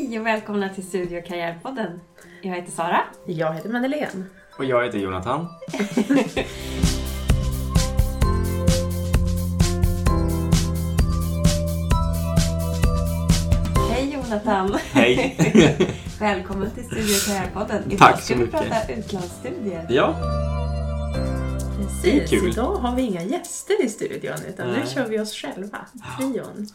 Hej och välkomna till Studio Karriärpodden. Jag heter Sara. Jag heter Madeleine. Och jag heter Jonathan. Hej Jonathan. Hej! Välkommen till Studio Karriärpodden. Idag Tack så ska vi mycket. prata utlandsstudier. ja, Det är kul. idag har vi inga gäster i studion utan nu Nej. kör vi oss själva. Trion.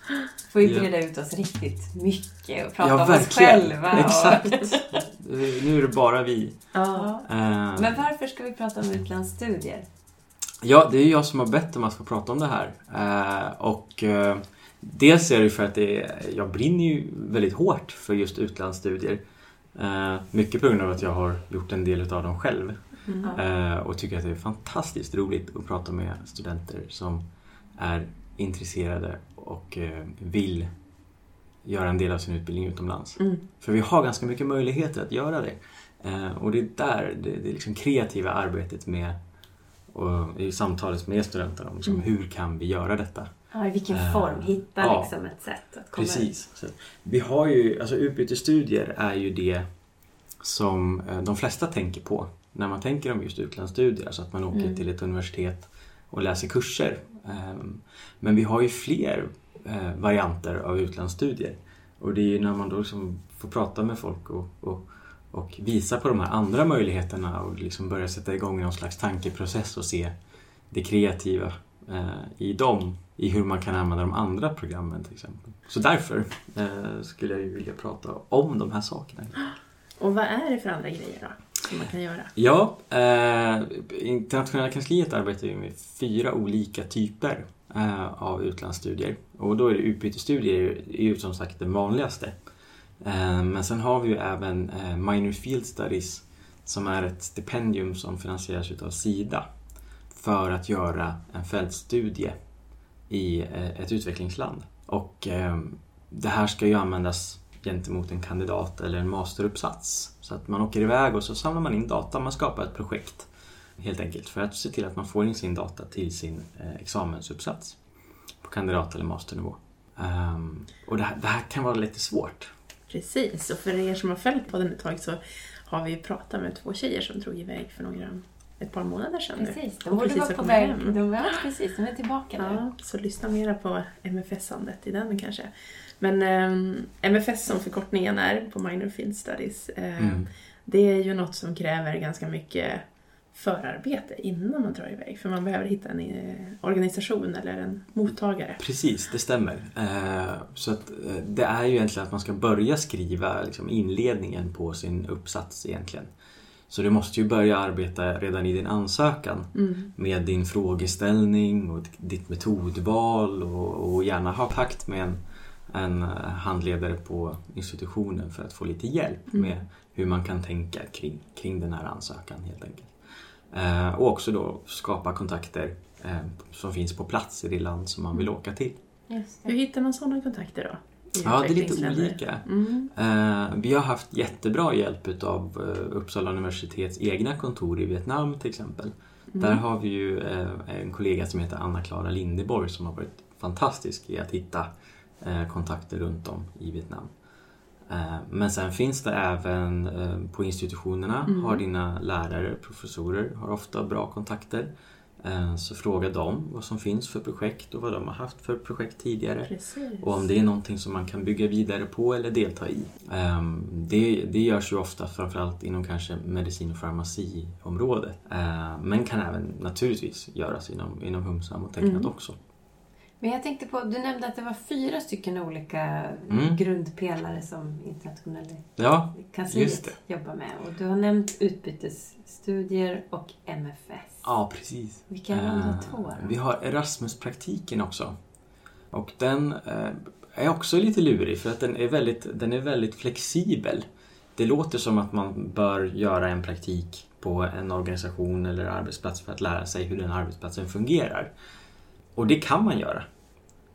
Får vi Ja. breda ut oss riktigt mycket och prata ja om oss själva. och- Exakt. Nu är det bara vi. Ja. Eh, Men varför ska vi prata om utlandsstudier? Ja, det är jag som har bett om att få prata om det här. Eh, och eh, dels är det för att det är, jag brinner ju väldigt hårt för just utlandsstudier. Eh, mycket på grund av att jag har gjort en del av dem själv. Mm. Eh, och tycker att det är fantastiskt roligt att prata med studenter som är intresserade och eh, vill göra en del av sin utbildning utomlands. Mm. För vi har ganska mycket möjligheter att göra det. Eh, och det är där det, det liksom kreativa arbetet med och i samtalet med studenterna om liksom, Mm. hur kan vi göra detta? Ja, I vilken form? Hitta ja. liksom ett sätt att komma Precis. Så, vi har ju, alltså utbytesstudier är ju det som de flesta tänker på när man tänker om just utlandsstudier. Alltså att man åker Mm. till ett universitet och läser kurser. Ehm, Men vi har ju fler eh, varianter av utlandsstudier. Och det är ju när man då liksom får prata med folk och, och, och visa på de här andra möjligheterna och liksom börja sätta igång någon slags tankeprocess och se det kreativa eh, i dem, i hur man kan använda de andra programmen till exempel. Så därför eh, skulle jag ju vilja prata om de här sakerna. Och vad är det för andra grejer då som man kan göra? Ja, eh, internationella kansliet arbetar ju med fyra olika typer eh, av utlandsstudier. Och då är det utbytesstudier är ju som sagt den vanligaste. Eh, men sen har vi ju även eh, minor field studies som är ett stipendium som finansieras av Sida för att göra en fältstudie i eh, ett utvecklingsland. Och eh, det här ska ju användas gentemot en kandidat eller en masteruppsats. Så att man åker iväg och så samlar man in data, man skapar ett projekt helt enkelt för att se till att man får in sin data till sin eh, examensuppsats på kandidat eller masternivå. Ehm, och det här, det här kan vara lite svårt. Precis, och för er som har följt podden ett tag så har vi ju pratat med två tjejer som drog iväg för några, ett par månader sedan nu. Precis, de Och borde precis vara på väg. hem. De, precis, de är tillbaka nu. Ja, så lyssna mera på MFS-andet i den kanske. Men ehm, MFS som förkortningen är på Minor Field Studies, eh, Mm. det är ju något som kräver ganska mycket förarbete innan man drar iväg. För man behöver hitta en eh, organisation eller en mottagare. Precis, det stämmer. Eh, så att, eh, det är ju egentligen att man ska börja skriva liksom, inledningen på sin uppsats egentligen. Så du måste ju börja arbeta redan i din ansökan Mm. med din frågeställning och ditt metodval och, och gärna ha kontakt med en, en eh, handledare på institutionen för att få lite hjälp Mm. med hur man kan tänka kring, kring den här ansökan helt enkelt. Eh, och också då skapa kontakter eh, som finns på plats i det land som man vill åka till. Just Hur hittar man sådana kontakter då? Ja, det är lite olika. Mm. Eh, vi har haft jättebra hjälp utav eh, Uppsala universitets egna kontor i Vietnam till exempel. Mm. Där har vi ju eh, en kollega som heter Anna-Klara Lindeborg som har varit fantastisk i att hitta kontakter runt om i Vietnam. Eh, men sen finns det även eh, på institutionerna Mm. har dina lärare, professorer har ofta bra kontakter. Eh, så fråga dem vad som finns för projekt och vad de har haft för projekt tidigare. Precis. Och om det är någonting som man kan bygga vidare på eller delta i. Ehm, Det, det görs ju ofta framförallt inom kanske medicin och farmaciområdet. Ehm, Men kan även naturligtvis göras inom, inom Humsam och tecknat Mm. också. Men jag tänkte på, du nämnde att det var fyra stycken olika Mm. grundpelare som internationella Ja, kansliet jobbar med. Och du har nämnt utbytesstudier och MFS. ja precis. Vilka är de Ehm, två då? Vi har Erasmus-praktiken också. Och den eh, är också lite lurig för att den är, väldigt, den är väldigt flexibel. Det låter som att man bör göra en praktik på en organisation eller arbetsplats för att lära sig hur den arbetsplatsen fungerar. Och det kan man göra.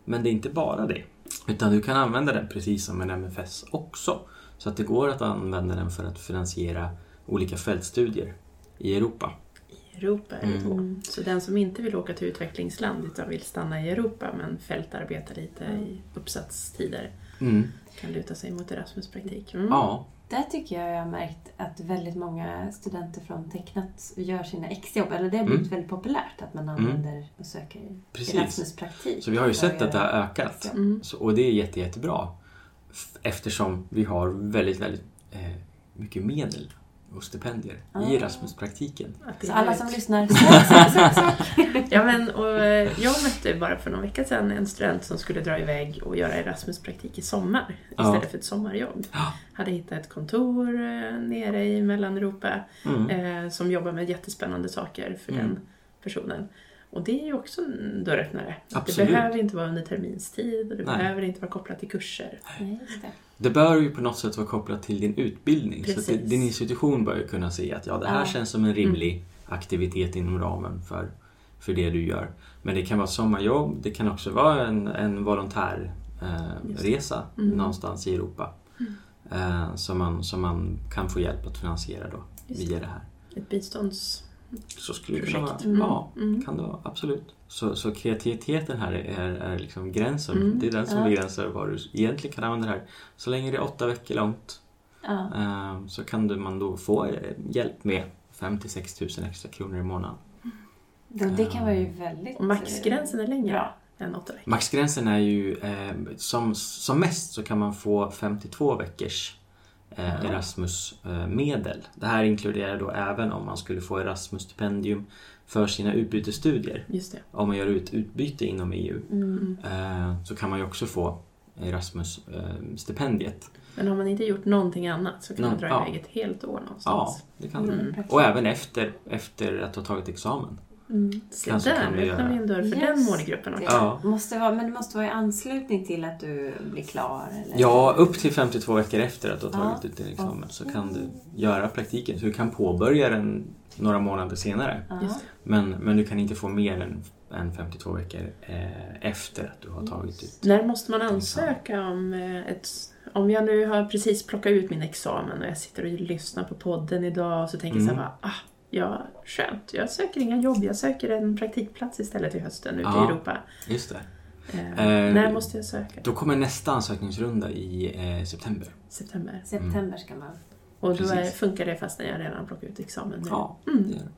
Men det är inte bara det. Utan du kan använda den precis som en MFS också. Så att det går att använda den för att finansiera olika fältstudier i Europa. I Europa är det Mm. Mm. Så den som inte vill åka till utvecklingsland utan vill stanna i Europa men fältarbeta lite i uppsatstider Mm. kan luta sig mot Erasmus-praktik. Mm. Ja, Där tycker jag jag har märkt att väldigt många studenter från Tecknat gör sina exjobb. Eller det har blivit Mm. väldigt populärt att man använder och söker. Erasmus-praktik. så vi har ju sett att det har ökat. Mm. Så, och det är jätte, jättebra. Eftersom vi har väldigt, väldigt eh, mycket medel och stipendier Ah. i Erasmus-praktiken. Det Så är alla som lyssnar, sök, sök. Ja, men, och eh, jag mötte bara för någon vecka sedan en student som skulle dra iväg och göra Erasmus-praktik i sommar Ja. istället för ett sommarjobb. Ja. Hade hittat ett kontor eh, nere i Mellaneuropa Mm. eh, som jobbar med jättespännande saker för Mm. den personen. Och det är ju också en dörröppnare. Absolut. Det behöver inte vara under terminstid och det Nej. behöver inte vara kopplat till kurser. Nej, det. Det bör ju på något sätt vara kopplat till din utbildning. Så att Precis. din institution bör ju kunna se att ja, det här Ja. känns som en rimlig aktivitet inom ramen för, för det du gör. Men det kan vara sommarjobb, det kan också vara en, en volontärresa eh, Mm. någonstans i Europa. Eh, som, man, som man kan få hjälp att finansiera då, Just via det här. Ett bistånds... Så skulle det kunna vara. Mm. Ja, Mm. kan det vara. Absolut. Så, så kreativiteten här är, är liksom gränsen. Mm. Det är den som Ja. begränsar vad du egentligen kan använda det här. Så länge det är åtta veckor långt Ja. eh, så kan du, man då få eh, hjälp med 5 till 6 tusen extra kronor i månaden. Det, det kan vara ju väldigt... Och maxgränsen är längre Bra. än åtta veckor. Maxgränsen är ju eh, som, som mest så kan man få 52 veckors Ja. Erasmus-medel. Det här inkluderar då även om man skulle få Erasmus-stipendium för sina utbytesstudier. Just det. Om man gör ut utbyte inom EU Mm. eh, så kan man ju också få Erasmus-stipendiet. Men har man inte gjort någonting annat så kan man Nå- dra ja. iväg ett helt år Ja, någonstans. det kan. Mm. Och även efter, efter att ha tagit examen. Mm. Se Kanske där, öppnar göra. vi en dörr för den målgruppen också. Ja. Måste vara, men det måste vara i anslutning till att du blir klar? Eller? Ja, upp till 52 veckor efter att du har Ja. tagit ut din examen så kan du göra praktiken. Så du kan påbörja den några månader senare. Ja. Men, men du kan inte få mer än, än 52 veckor eh, efter att du har tagit ut. När måste man ansöka om eh, ett... Om jag nu har precis plockat ut min examen och jag sitter och lyssnar på podden idag och så tänker jag Mm. så här, bara, ah, ja, skönt. Jag söker inga jobb, jag söker en praktikplats istället i hösten ute Ja. i Europa. Just det. Eh, Eh, när måste jag söka? Då kommer nästa ansökningsrunda i eh, september. September. September ska man... Och då är, funkar det fast när jag redan plockat ut examen nu? Ja, Mm. det gör det.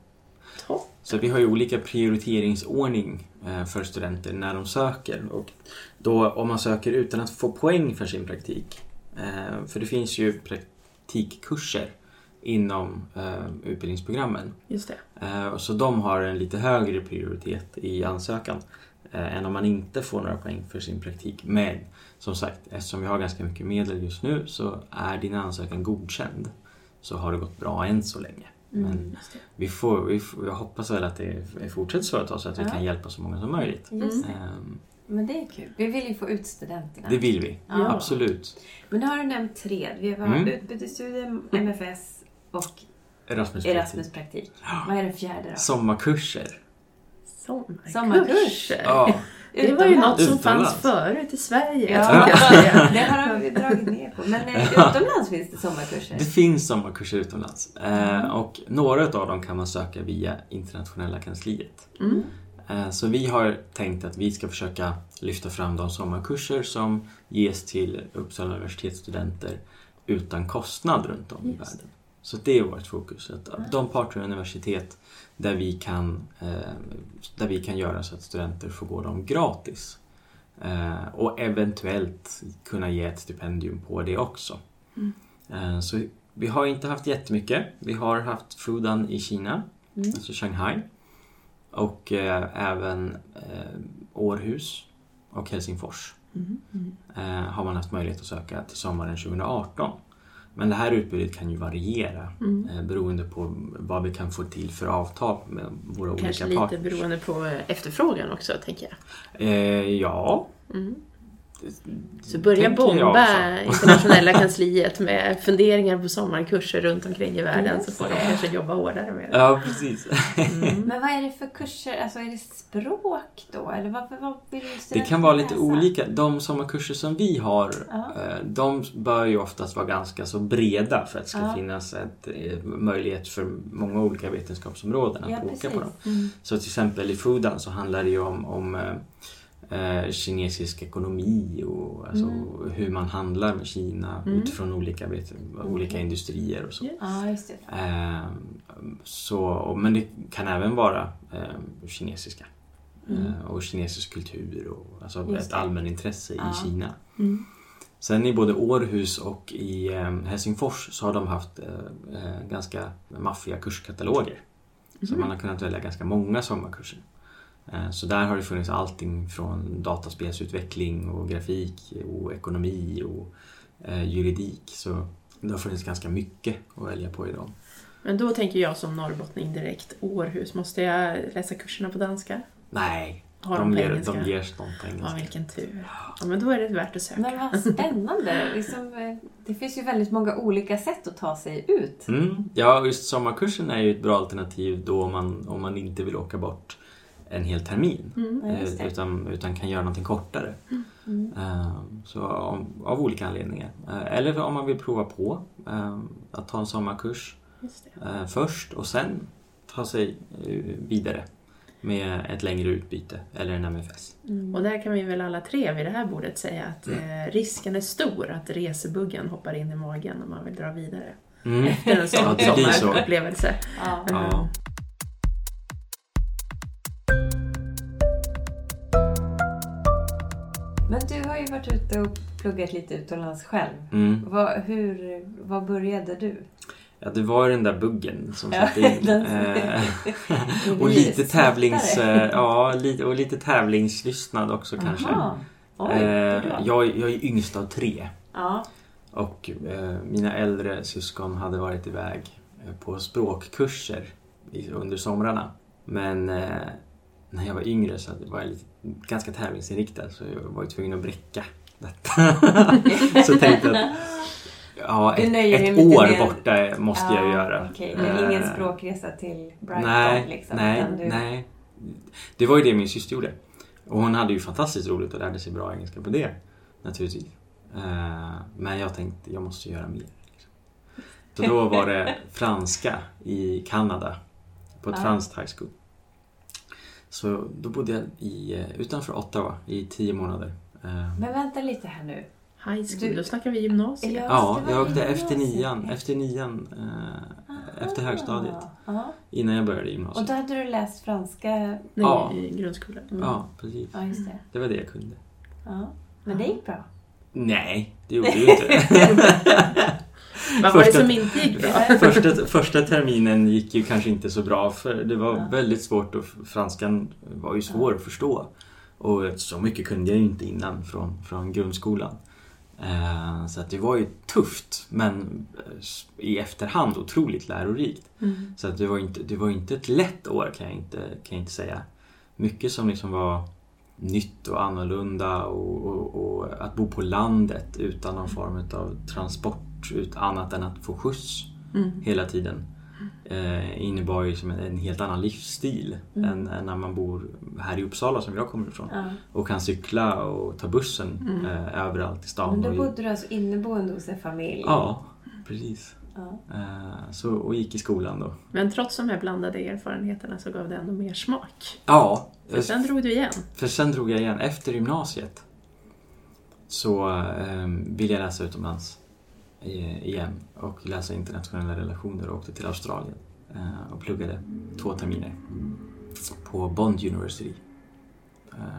Topp. Så vi har ju olika prioriteringsordning eh, för studenter när de söker. Och då om man söker utan att få poäng för sin praktik. eh, För det finns ju praktikkurser inom eh, utbildningsprogrammen. Just det. Eh, Så de har en lite högre prioritet i ansökan eh, än om man inte får några poäng för sin praktik. Men som sagt, eftersom vi har ganska mycket medel just nu så är din ansökan godkänd. Så har det gått bra än så länge. Mm. Men vi får, vi får, jag hoppas väl att det fortsätter så ett tag så att vi Ja. kan hjälpa så många som möjligt. Ehm, Men det är kul. Vi vill ju få ut studenterna. Det vill vi, Ja. absolut. Men nu har du nämnt tre. Vi har Mm. utbytesstudier, MFS och Erasmus, Erasmus-praktik. Ja. Vad är den fjärde då? Sommarkurser. Sommarkurs. Sommarkurs. Ja, Det var ju något som Utomlands. fanns förut i Sverige. Ja, det har vi dragit ner på. Men eh, utomlands finns det sommarkurser. det finns sommarkurser utomlands. Eh, Mm. och några av dem kan man söka via internationella kansliet. Mm. Eh, Så vi har tänkt att vi ska försöka lyfta fram de sommarkurser som ges till Uppsala universitetsstudenter utan kostnad runt om i Just världen. Så det är vårt fokus. Att de parter och universitet där vi, kan, eh, där vi kan göra så att studenter får gå dem gratis. Eh, och eventuellt kunna ge ett stipendium på det också. Mm. Eh, så vi har inte haft jättemycket. Vi har haft Fudan i Kina, Mm. alltså Shanghai. Och även Århus och Helsingfors Mm. Har man haft möjlighet att söka till sommaren 2018. Men det här utbudet kan ju variera Mm. eh, beroende på vad vi kan få till för avtal med våra Kanske olika lite parter. beroende på eh, efterfrågan också, tänker jag. Eh, ja, Mm. Så börja bomba internationella kansliet med funderingar på sommarkurser runt omkring i världen så får de kanske jobba hårdare med det. Ja, precis. Mm. Men vad är det för kurser? Alltså är det språk då? Eller vad, vad vill Det kan vara lite läsa? olika. De sommarkurser som vi har, Ja. eh, de bör ju oftast vara ganska så breda för att det ska Ja. finnas ett, eh, möjlighet för många olika vetenskapsområden att Ja, åka precis. på dem. Mm. Så till exempel i Fudan så handlar det ju om, om eh, kinesisk ekonomi och alltså Mm. hur man handlar med Kina Mm. utifrån olika, vet, olika industrier och så. Just det. Eh, så men det kan även vara eh, kinesiska. Mm. Eh, och kinesisk kultur och alltså Just ett det. allmänintresse Ja. i Kina. Mm. Sen i både Århus och i Helsingfors så har de haft ganska maffiga kurskataloger. Så Mhm. man har kunnat välja ganska många sommarkurser. Eh, Så där har det funnits allting från dataspelsutveckling och grafik och ekonomi och eh, juridik. Så det har funnits ganska mycket att välja på i dem. Men då tänker jag som norrbottning direkt, Århus, måste jag läsa kurserna på danska? Nej, Har de, de, på ger, engelska? de ger dem på Ja, engelska. vilken tur. Ja, men då är det värt att söka. Men vad spännande! liksom, eh, det finns ju väldigt många olika sätt att ta sig ut. Mm. Ja, just sommarkursen är ju ett bra alternativ då om man, om man inte vill åka bort en hel termin. Mm. Ja. Eh, utan, utan kan göra någonting kortare. Mm. Eh, Så av, av olika anledningar. Eh, Eller om man vill prova på eh, att ta en sommarkurs Just det. eh, först och sen ta sig eh, vidare med ett längre utbyte eller en MFS. Mm. Och där kan vi väl alla tre vid det här bordet säga att eh, risken är stor att resebuggen hoppar in i magen när man vill dra vidare. Mm. Efter en sån Ja, det blir så. sommarupplevelse. Ja. Ja. Men du har ju varit ute och pluggat lite utomlands själv. Mm. Vad, hur, vad började du? Ja, det var den där buggen som Ja, satte in. Eh, Du och lite tävlings... eh, Ja, och lite tävlingslystnad också kanske. Oj, Eh, jag, jag är yngst av tre. Ja. Och eh, mina äldre syskon hade varit iväg eh, på språkkurser under somrarna. Men eh, när jag var yngre så var jag lite, ganska tävlingsinriktad så jag var ju tvungen att bräcka detta. så jag tänkte att ja, ett, ett år med- borta måste jag ju göra. Okej, men ingen Eh, språkresa till Brighton Nej, liksom? nej, du... nej. Det var ju det min syster gjorde. Och hon hade ju fantastiskt roligt och lärde sig bra engelska på det. Naturligtvis. Eh, Men jag tänkte, jag måste göra mer. liksom. Så då var det franska i Kanada. På ett Ja. franskt high school. Så då bodde jag i, eh, utanför Ottawa i tio månader. Eh, Men vänta lite här nu. High school, Du- då snackar vi gymnasiet. Ja. Jag åkte efter nian, efter nian eh, efter högstadiet. Ja. Innan jag började Och gymnasiet. då hade du läst franska? Nej, Ja. i grundskolan. Mm. Ja, precis. Ja, just det. Det var det jag kunde. Ja. Men det gick bra? Nej, det gjorde det ju inte. Vad var det som inte gick bra? första, första terminen gick ju kanske inte så bra för det var Ja. väldigt svårt och franskan var ju svår att förstå. Och så mycket kunde jag ju inte innan från, från grundskolan. Eh, Så att det var ju tufft men eh, i efterhand otroligt lärorikt. Mm. Så att det var inte, det var inte ett lätt år kan jag inte, kan jag inte säga. Mycket som liksom var nytt och annorlunda och, och, och att bo på landet utan någon form av transport ut, annat än att få skjuts Mm. hela tiden eh, innebar ju som en, en helt annan livsstil Mm. än, än när man bor här i Uppsala som jag kommer ifrån Ja. och kan cykla och ta bussen Mm. eh, överallt i stan. Men då och, bodde du alltså inneboende hos en familj? Ja, precis. Ja. Eh, så, och gick i skolan då. Men trots de här blandade erfarenheterna så gav det ändå mer smak. Ja, För sen drog du igen. För sen drog jag igen. Efter gymnasiet så eh, ville jag läsa utomlands igen och läsa internationella relationer och åkte till Australien eh, och pluggade två terminer på Bond University.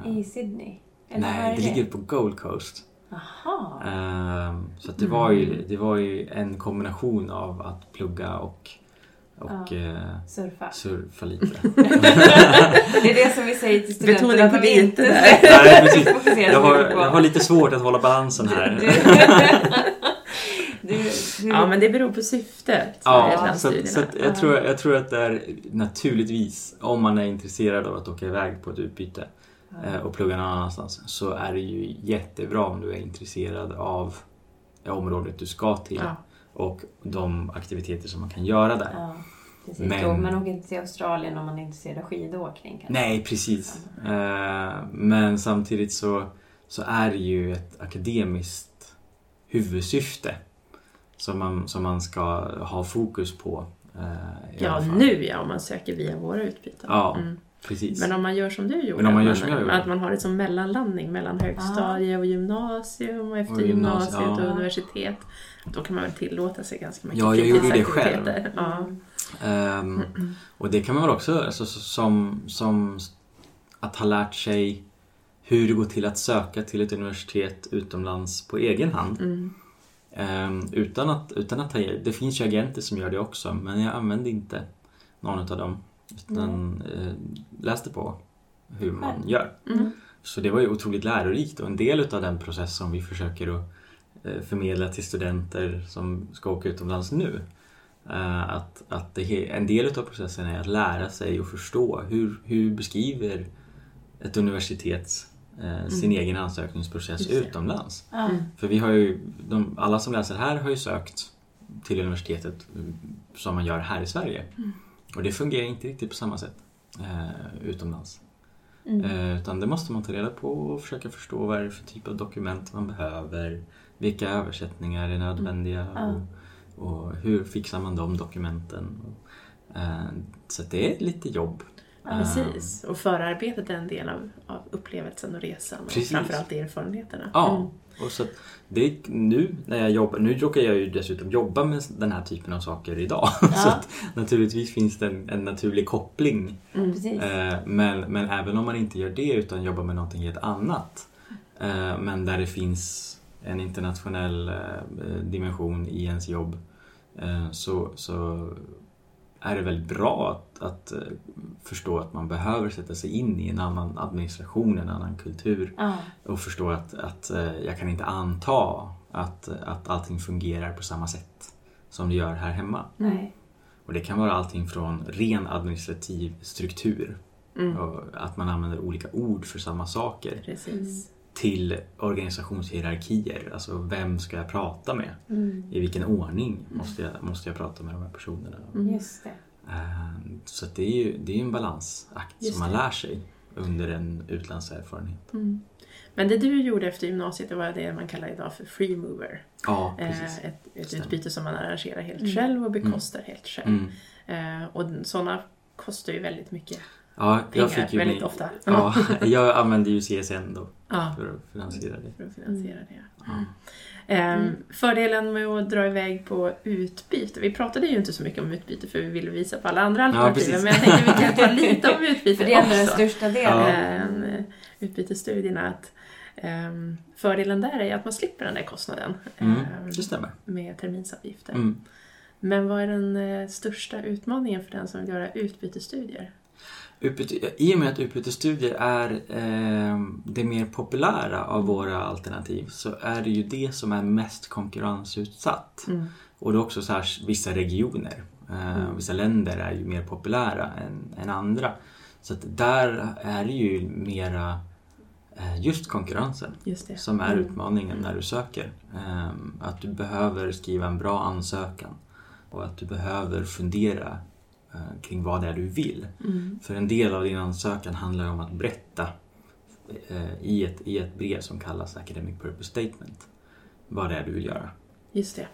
Eh, I Sydney? Eller nej, är det ligger på Gold Coast. Jaha. Eh, så det, var ju, Mm. det var ju en kombination av att plugga och, och eh, Surfa. surfa lite. Det är det som vi säger till studenter. Betoning att på lite inte där. Nej, precis. Jag har, jag har lite svårt att hålla balansen här. Ja, men det beror på syftet Ja, så, så jag, tror, jag tror att det är naturligtvis, om man är intresserad av att åka iväg på ett utbyte, eh, och pluggar någon annanstans så är det ju jättebra om du är intresserad av området du ska till Ja. och de aktiviteter som man kan göra där. Ja, precis. Men- Då, man åker inte till Australien om man är intresserad av skidåkning. kanske. Nej, precis. Eh, men samtidigt så, så är det ju ett akademiskt huvudsyfte som man, som man ska ha fokus på. eh, Ja, nu ja, om man söker via våra utbyten. Ja, Mm. precis. Men om man gör som du gjorde, Men om man gör att som jag gjorde. att man har det som mellanlandning mellan högstadie och gymnasium och efter Och gymnasiet, gymnasiet och ja. universitet. Då kan man väl tillåta sig ganska mycket Ja, jag gjorde det fritidsaktiviteter. Ja. Mm. Ehm, och det kan man väl också, alltså, så- som, som att ha lärt sig hur det går till att söka till ett universitet utomlands på egen hand. Mm. Ehm, utan att, utan att ta, det finns ju agenter som gör det också men jag använde inte någon av dem. Utan eh, läste på hur man gör. Mm. Så det var ju otroligt lärorikt och en del utav den process som vi försöker att eh, förmedla till studenter som ska åka utomlands nu. eh, Att, att det, en del utav processen är att lära sig och förstå hur, hur beskriver ett universitet eh, sin egen ansökningsprocess utomlands. Mm. För vi har ju, de, alla som läser här har ju sökt till universitetet mm, som man gör här i Sverige. Och det fungerar inte riktigt på samma sätt eh, utomlands. Mm. Eh, utan det måste man ta reda på och försöka förstå vad det är för typ av dokument man behöver. Vilka översättningar är nödvändiga Ja. och, och hur fixar man de dokumenten. Eh, så det är lite jobb. Ja, Precis, och förarbetet är en del av, av upplevelsen och resan och Precis. framförallt erfarenheterna. Ja, Mm. och så det nu när jag jobbar, nu råkar jag ju dessutom jobba med den här typen av saker idag. så att naturligtvis finns det en, en naturlig koppling. Mm. Eh, men, men även om man inte gör det utan jobbar med någonting helt annat. Eh, men där det finns en internationell eh, dimension i ens jobb. Eh, så, så är det väldigt bra att, att eh, förstå att man behöver sätta sig in i en annan administration, en annan kultur Ja. och förstå att, att eh, jag kan inte anta att, att allting fungerar på samma sätt som det gör här hemma. Nej. Och det kan vara allting från ren administrativ struktur, Mm. och att man använder olika ord för samma saker, Precis. Till organisationshierarkier. Alltså vem ska jag prata med? Mm. I vilken ordning måste jag, måste jag prata med de här personerna? Mm. Just det. Eh, Så det är ju det är en balansakt Just som man det. lär sig under en utlandserfarenhet. Mm. Men det du gjorde efter gymnasiet, det var det man kallar idag för free mover. Ja, Eh, precis. ett ett utbyte som man arrangerar helt Mm. själv och bekostar helt själv. Mm. Eh, och sådana kostar ju väldigt mycket Ja, pengar jag fick ju väldigt min- ofta. Ja, jag använde ju CSN då Ja, för att finansiera det. för att finansiera det. Ja. Ehm, Fördelen med att dra iväg på utbyte, vi pratade ju inte så mycket om utbyte för vi ville visa på alla andra alternativ, precis. men jag tänkte vi kan ta lite om utbyte För det är ändå den också. största delen. Ja. Ehm, utbytesstudierna, att ehm, fördelen där är att man slipper den där kostnaden Mm, det stämmer. med terminsavgifter. Mm. Men vad är den eh, största utmaningen för den som vill göra utbytesstudier? Utbyte, I och med att utbytesstudier är eh, det mer populära av våra alternativ så är det ju det som är mest konkurrensutsatt. Mm. Och det är också så här, vissa regioner, eh, Mm. vissa länder är ju mer populära än, än andra. Så att där är det ju mera eh, just konkurrensen Just som är Mm. utmaningen när du söker. Att du behöver skriva en bra ansökan och att du behöver fundera kring vad det är du vill. Mm. För en del av din ansökan handlar om att berätta eh, i ett, i ett brev som kallas Academic Purpose Statement vad det är du vill göra. Just det.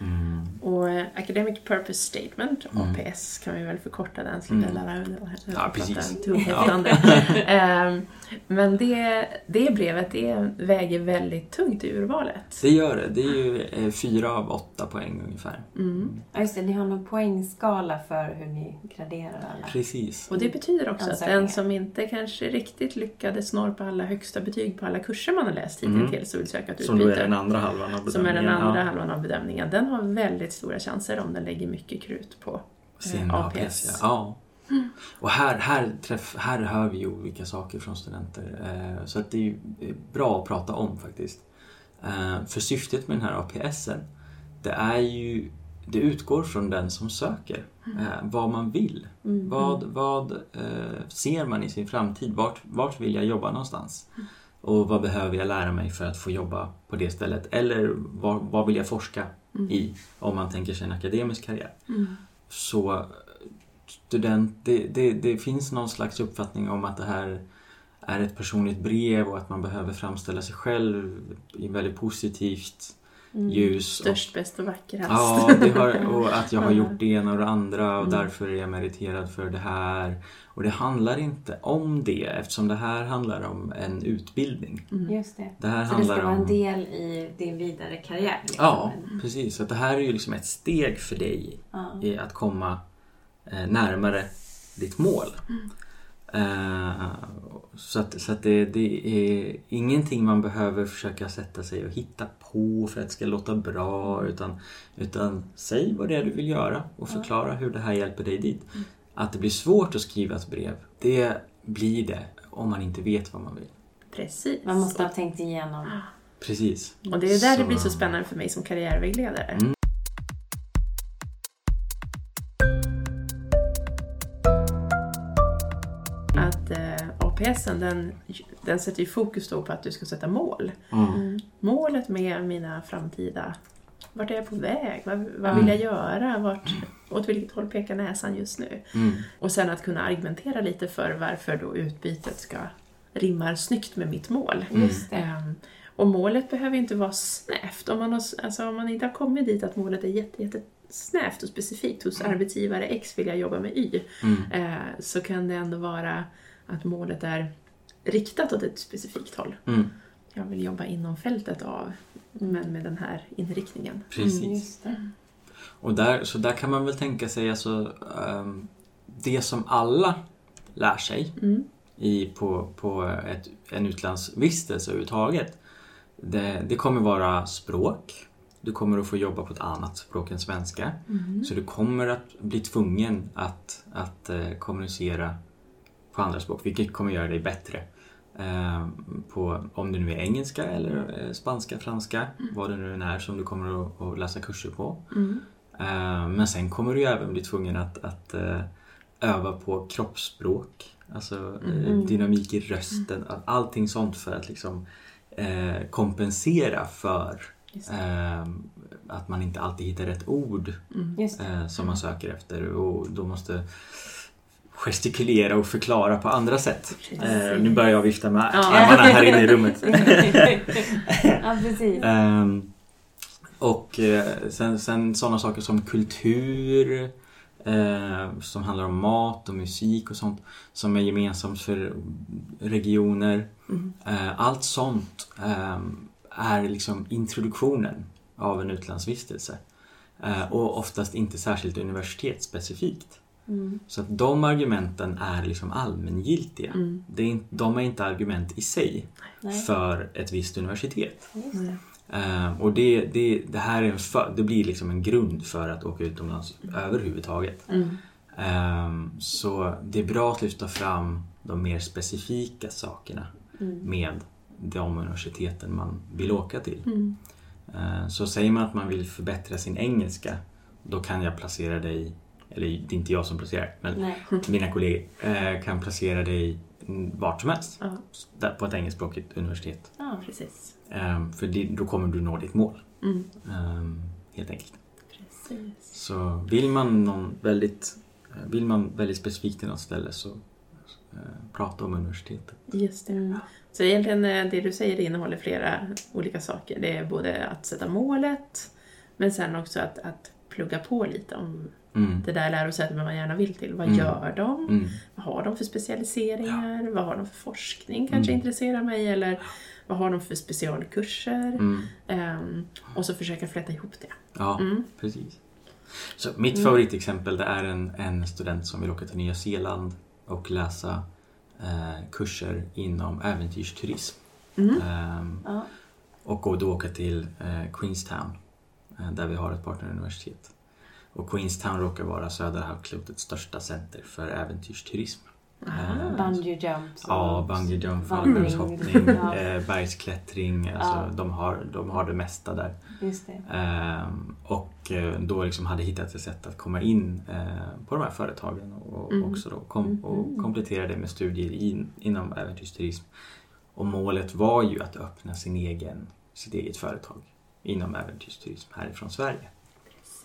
Mm. Och eh, Academic Purpose Statement, Mm. APS kan vi väl förkorta den, slipper Mm. lära mig. Ja, precis. Ehm, Men det, det brevet det väger väldigt tungt i urvalet. Det gör det. Det är ju eh, fyra av åtta poäng ungefär. Mm. Ja, just det. Ni har någon poängskala för hur ni graderar alla. Precis. Och det betyder också att den som inte kanske riktigt lyckades norpa alla högsta betyg på alla kurser man har läst Mm. hittills och vill söka ett Som då är utbyte. den andra halvan av som är den bedömningen. andra Ja. halvan av bedömningen. Den har väldigt stora chanser om den lägger mycket krut på Sin eh, APS, APS. ja. ja. Och här, här, träff, här hör vi ju olika saker från studenter. Eh, så att det är eh, bra att prata om faktiskt. Eh, för syftet med den här APSen, det är ju det utgår från den som söker. Eh, vad man vill. Mm. Vad, vad eh, ser man i sin framtid? Vart, vart vill jag jobba någonstans? Och vad behöver jag lära mig för att få jobba på det stället? Eller vad, vad vill jag forska i om man tänker sig en akademisk karriär? Mm. Så student, det, det, det finns någon slags uppfattning om att det här är ett personligt brev och att man behöver framställa sig själv i väldigt positivt Mm. ljus. Och, Störst, bäst och vackrast. ja, det har, och att jag har gjort det ena och det andra och Mm. därför är jag meriterad för det här. Och det handlar inte om det eftersom det här handlar om en utbildning. Mm. Just det. Det här Så det handlar ska vara en om... del i din vidare karriär? Liksom. Ja, precis. Så att det här är ju liksom ett steg för dig i att komma eh, närmare ditt mål. Eh, så att, så att det, det är ingenting man behöver försöka sätta sig och hitta på för att det ska låta bra utan, utan säg vad det är du vill göra och förklara hur det här hjälper dig dit. Att det blir svårt att skriva ett brev, det blir det om man inte vet vad man vill. Precis. Man måste ha tänkt igenom. Precis. Och det är där Så- det blir så spännande för mig som karriärvägledare. Mm. APSen den, den sätter ju fokus då på att du ska sätta mål. Mm. Målet med mina framtida... Vart är jag på väg? Vad, vad Mm. vill jag göra? Vart, åt vilket håll pekar näsan just nu? Mm. Och sen att kunna argumentera lite för varför då utbytet ska rimmar snyggt med mitt mål. Just det. Ehm, och målet behöver ju inte vara snävt. Om man, har, alltså, om man inte har kommit dit att målet är jätte, jätte snävt och specifikt hos arbetsgivare X vill jag jobba med Y. Mm. Eh, så kan det ändå vara att målet är riktat åt ett specifikt håll. Mm. Jag vill jobba inom fältet av, men med den här inriktningen. Precis. Mm. Och där, så där kan man väl tänka sig alltså, ehm, det som alla lär sig Mm. i, på, på ett, en utlandsvistelse överhuvudtaget. Det, det kommer vara språk. Du kommer att få jobba på ett annat språk än svenska. Mm. Så du kommer att bli tvungen att, att eh, kommunicera på andra språk, vilket kommer göra dig bättre. Eh, på, om det nu är engelska eller eh, spanska, franska, vad det nu än är som du kommer att, att läsa kurser på. Mm. Eh, Men sen kommer du även bli tvungen att, att öva på kroppsspråk, alltså Mm. dynamik i rösten, allting sånt för att liksom kompensera för att man inte alltid hittar rätt ord Mm. Som man söker efter och då måste gestikulera och förklara på andra sätt. Eh, nu börjar jag vifta med Ja. armarna här inne i rummet. ja, precis. Ehm, och eh, sen, sen sådana saker som kultur, eh, som handlar om mat och musik och sånt som är gemensamt för regioner. Mm. Eh, allt sånt ehm, är liksom introduktionen av en utlandsvistelse. Eh, och oftast inte särskilt universitetsspecifikt. Mm. Så att de argumenten är liksom allmängiltiga. Mm. Det är, de är inte argument i sig Nej. för ett visst universitet. Eh, och det, det, det här är för, det blir liksom en grund för att åka utomlands överhuvudtaget. Mm. Eh, så det är bra att lyfta fram de mer specifika sakerna Mm. med de universiteten man vill åka till. Mm. Eh, så säger man att man vill förbättra sin engelska, då kan jag placera dig, eller det är inte jag som placerar, men Nej. mina kollegor eh, kan placera dig vart som helst Ja, där på ett engelskspråkigt universitet. Ja. precis. Eh, för det, då kommer du nå ditt mål. Mm. Ehm, helt enkelt. Precis. Så vill man, någon väldigt, eh, vill man väldigt specifikt till något ställe så eh, prata om universitetet. Just det. Mm. Så egentligen eh, det du säger det innehåller flera olika saker. Det är både att sätta målet, men sen också att, att plugga på lite om Mm. det där lärosätet man gärna vill till. Vad Mm. gör de? Mm. Vad har de för specialiseringar? Vad har de för forskning kanske Mm. intresserar mig? Eller vad har de för specialkurser? Ehm, och så försöka fläta ihop det. Ja, Mm. precis. Så mitt favoritexempel det är en, en student som vill åka till Nya Zeeland och läsa eh, kurser inom äventyrsturism. Ehm, Ja. och då åka till eh, Queenstown eh, där vi har ett partneruniversitet. Och Queenstown råkar vara södra halvklotets största center för äventyrsturism. Eh, Bungee jumps. och Ja, bungee jump, fallskärmshoppning, Ja. eh, bergsklättring. Alltså, Ja. de, har, de har det mesta där. Det. Ehm, och eh, då liksom hade hittat ett sätt att komma in eh, på de här företagen och Mm. också då kom, och Mhm. komplettera det med studier in, inom äventyrsturism. Och målet var ju att öppna sin egen, sitt eget företag inom äventyrsturism härifrån Sverige.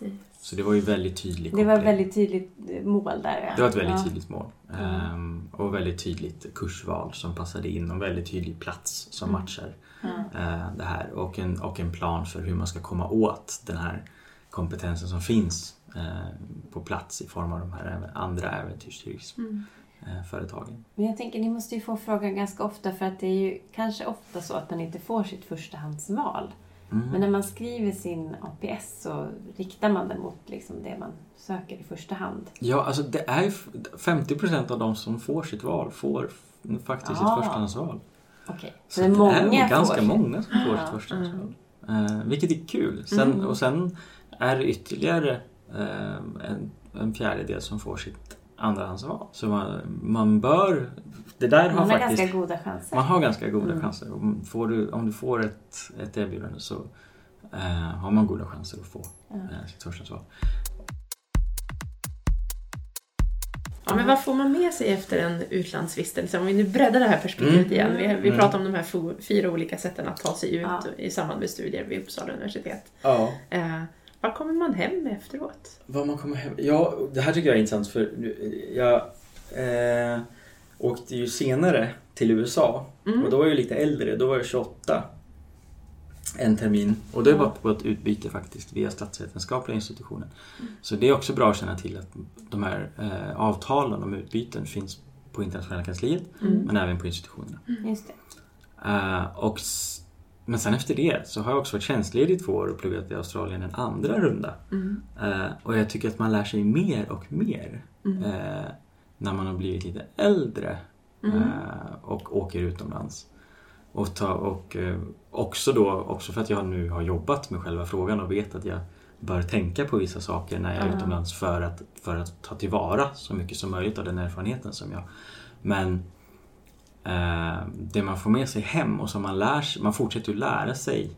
Precis. Så det var ju väldigt tydligt. Det var ett väldigt tydligt eh, mål där. ja. Det var ett väldigt ja. tydligt mål. Mm. Ehm, och väldigt tydligt kursval som passade in och väldigt tydlig plats som Mm. matchar eh, det här. Och en, och en plan för hur man ska komma åt den här kompetensen som finns eh, på plats i form av de här andra Mm. äventyrsturismföretagen. Men jag tänker, ni måste ju få frågan ganska ofta för att det är ju kanske ofta så att man inte får sitt förstahandsval. Mm. Men när man skriver sin APS så riktar man den mot liksom det man söker i första hand. Ja, alltså det är ju f- 50% av de som får sitt val får faktiskt Ah. sitt förstahandsval. Okej. Så Så det är många är nog ganska får många som får Ja. sitt förstahandsval. Eh, vilket är kul. Sen, Mm. Och sen är det ytterligare eh, en, en fjärdedel som får sitt andrahandsval. Så man, man bör... Det där har Man har faktiskt... ganska goda chanser. Man har ganska goda Mm. chanser. Om, får du, om du får ett, ett erbjudande så eh, har man goda chanser att få Ja. eh, sitt förstahandsval. Ja, men vad får man med sig efter en utlandsvistelse? Om vi nu breddar det här perspektivet Mm. igen. Vi, vi Mm. pratar om de här fyra olika sätten att ta sig ut Ja. i samband med studier vid Uppsala universitet. Ja. Eh, vad kommer man hem med efteråt? Vad man kommer hem... Ja, det här tycker jag är intressant för nu- jag eh, åkte ju senare till USA Mm. och då var jag lite äldre, då var jag 28 en termin och det var på ett utbyte faktiskt via statsvetenskapliga institutionen. Så det är också bra att känna till att de här eh, avtalen om utbyten finns på internationella kansliet Mm. men även på institutionerna. Just det. Eh, och, men sen efter det så har jag också varit tjänstledig i två år och pluggat i Australien en andra runda. Mm. Eh, och jag tycker att man lär sig mer och mer Mm. eh, när man har blivit lite äldre Mm. eh, och åker utomlands. Och, ta, och eh, också då, också för att jag nu har jobbat med själva frågan och vet att jag bör tänka på vissa saker när jag är utomlands för att, för att ta tillvara så mycket som möjligt av den erfarenheten som jag Men det man får med sig hem och som man lär sig, man fortsätter ju lära sig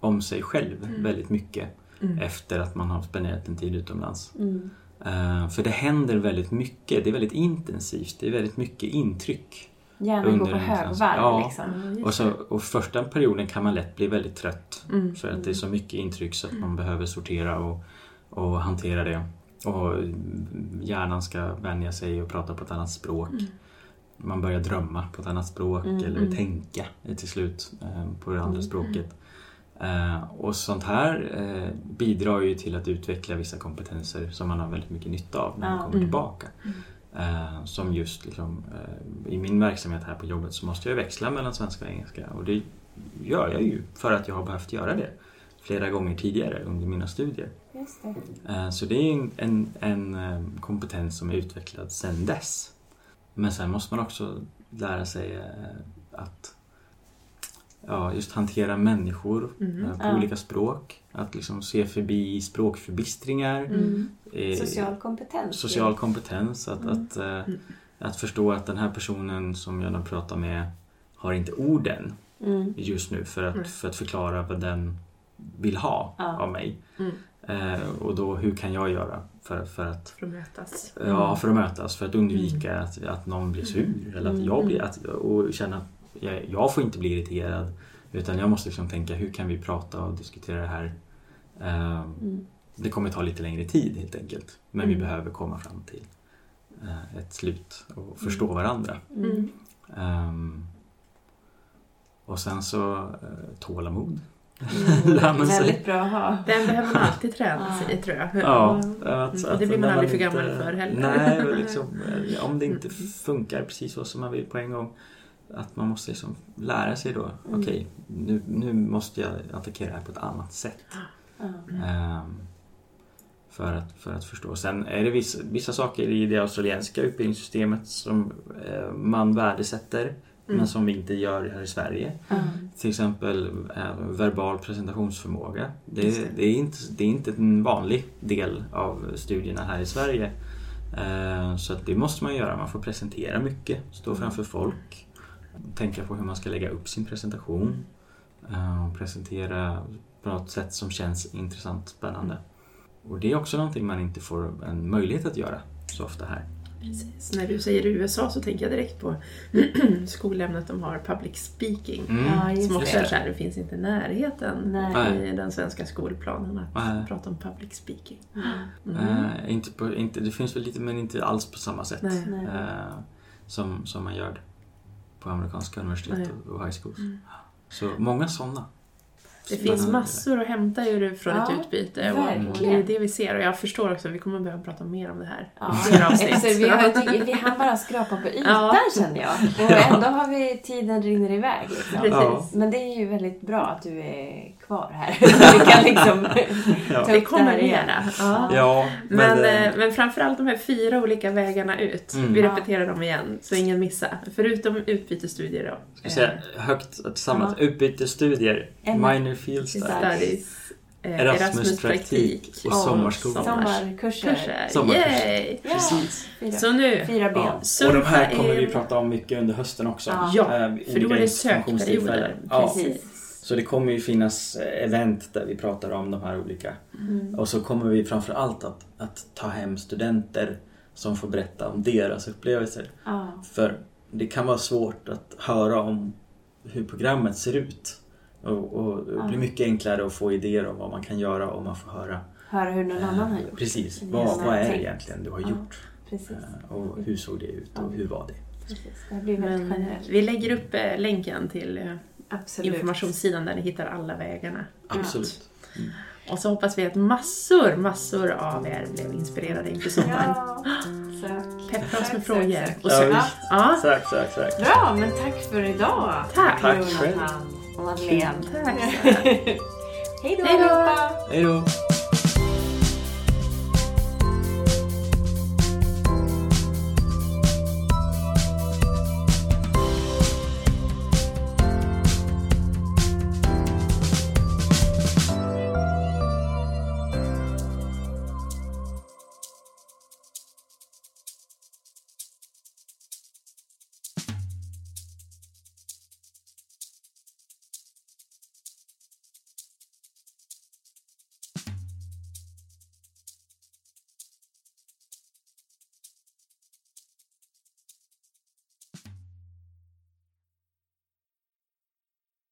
om sig själv Mm. väldigt mycket Mm. efter att man har spenderat en tid utomlands. Mm. Eh, för det händer väldigt mycket, det är väldigt intensivt, det är väldigt mycket intryck. Gärna Under gå på högvarv Ja. liksom. Och, så, och första perioden kan man lätt bli väldigt trött Mm. för att det är så mycket intryck så att man behöver sortera och, och hantera det. Och hjärnan ska vänja sig och prata på ett annat språk. Mm. Man börjar drömma på ett annat språk Mm, eller mm. tänka till slut eh, på det andra Mm, språket. Eh, och sånt här eh, bidrar ju till att utveckla vissa kompetenser som man har väldigt mycket nytta av när man kommer Mm. tillbaka. Som just liksom, i min verksamhet här på jobbet så måste jag växla mellan svenska och engelska och det gör jag ju för att jag har behövt göra det flera gånger tidigare under mina studier. Det. Så det är en, en, en kompetens som är utvecklad sedan dess. Men sen måste man också lära sig eh, att ja, just hantera människor Mm. eh, på Ja. olika språk. Att liksom se förbi språkförbistringar. Mm. eh, Social kompetens. social kompetens. Att, Mm. att, eh, Mm. att förstå att den här personen som jag nu pratar med har inte orden Mm. just nu för att, Mm. för att förklara vad den vill ha Ja. av mig. Mm. Eh, och då hur kan jag göra för, för att För att mötas. Ja, för att mötas, för att undvika att, att någon blir sur eller att Mm. jag blir, att, och känna att jag, jag får inte bli irriterad utan jag måste liksom tänka hur kan vi prata och diskutera det här. Eh, Mm. det kommer ta lite längre tid helt enkelt men vi Mm. behöver komma fram till eh, ett slut och förstå varandra. Mm. Ehm, och sen så eh, tålamod. Mm. Lär man sig. Väldigt bra att ha. Den behöver man alltid träna sig i tror jag. Ja, Mm. att, Och det blir man aldrig för inte- gammal för heller. Nej, liksom, eh, om det inte Mm. funkar precis så som man vill på en gång. Att man måste liksom lära sig då. Mm. Okej, nu, nu måste jag attackera det här på ett annat sätt. Mm. Ehm, för, att, för att förstå. Sen är det vissa, vissa saker i det australienska utbildningssystemet som eh, man värdesätter. Mm. Men som vi inte gör här i Sverige. Mm. Till exempel eh, verbal presentationsförmåga. Det, det. det. är inte, det är inte en vanlig del av studierna här i Sverige. Eh, Så det måste man göra. Man får presentera mycket, stå Mm. framför folk, tänka på hur man ska lägga upp sin presentation. eh, och Presentera på något sätt som känns intressant, spännande. Och det är också någonting man inte får en möjlighet att göra så ofta här. Precis. När du säger USA så tänker jag direkt på skolämnet de har, public speaking. Mm. Ja, just Som också är det. så här, det finns inte i närheten Nej. i den svenska skolplanen att Nej. prata om public speaking. Mm. Eh, inte på, inte, det finns väl lite, men inte alls på samma sätt Nej. Eh, som, som man gör på amerikanska universitet och high schools. Mm. Så många sådana. Det finns massor att hämta ur från ett Ja, utbyte och, och det verkligen. är det vi ser och jag förstår också att vi kommer behöva prata mer om det här. Ja. Fler avsnitt. Så vi, har, vi hann bara skrapa på ytan Ja. känner jag. Och ändå har vi tiden rinner iväg. Liksom. Ja. Men det är ju väldigt bra att du är kvar här. Så vi kan liksom Ja. ta Det kommer igen. mera. Ja. Ja, Men, eh, eh, men framförallt de här fyra olika vägarna ut. Mm. Vi Ja. repeterar dem igen, så ingen missar. Förutom utbytesstudier då. ska vi säga högt tillsammans. Utbytesstudier, Ämne. Minor field studies, eh, Erasmus-praktik och sommarskola. Sommarkurser. Kurser. Sommarkurser. Precis. Fyra, Så nu, fyra ben. Ja. Och de här kommer vi prata om mycket under hösten också. Ja. Eh, för då är det sökperioder. Ja. Precis. Så det kommer ju finnas eh, event där vi pratar om de här olika. Mm. Och så kommer vi framför allt att, att ta hem studenter som får berätta om deras upplevelser. Ja. För det kan vara svårt att höra om hur programmet ser ut. Och, och det blir mycket enklare att få idéer om vad man kan göra om man får höra. Höra hur någon annan har gjort. Eh, Precis, Som vad, vad är det egentligen du har Ja. gjort? Precis. Eh, Och hur såg det ut och hur var det? Precis. Det blir väldigt Men generellt. vi lägger upp eh, länken till Absolut. informationssidan där ni hittar alla vägarna. Absolut. Och så hoppas vi att massor, massor av er blev inspirerade inför sommaren. Ja. Sök. Peppa oss Sök, med sök, frågor. sök. Och visst. ja, Sök, sök, sök. Bra, men tack för idag. tack. Tack själv. Tack. Hej då Hej då. allihopa. Hej då!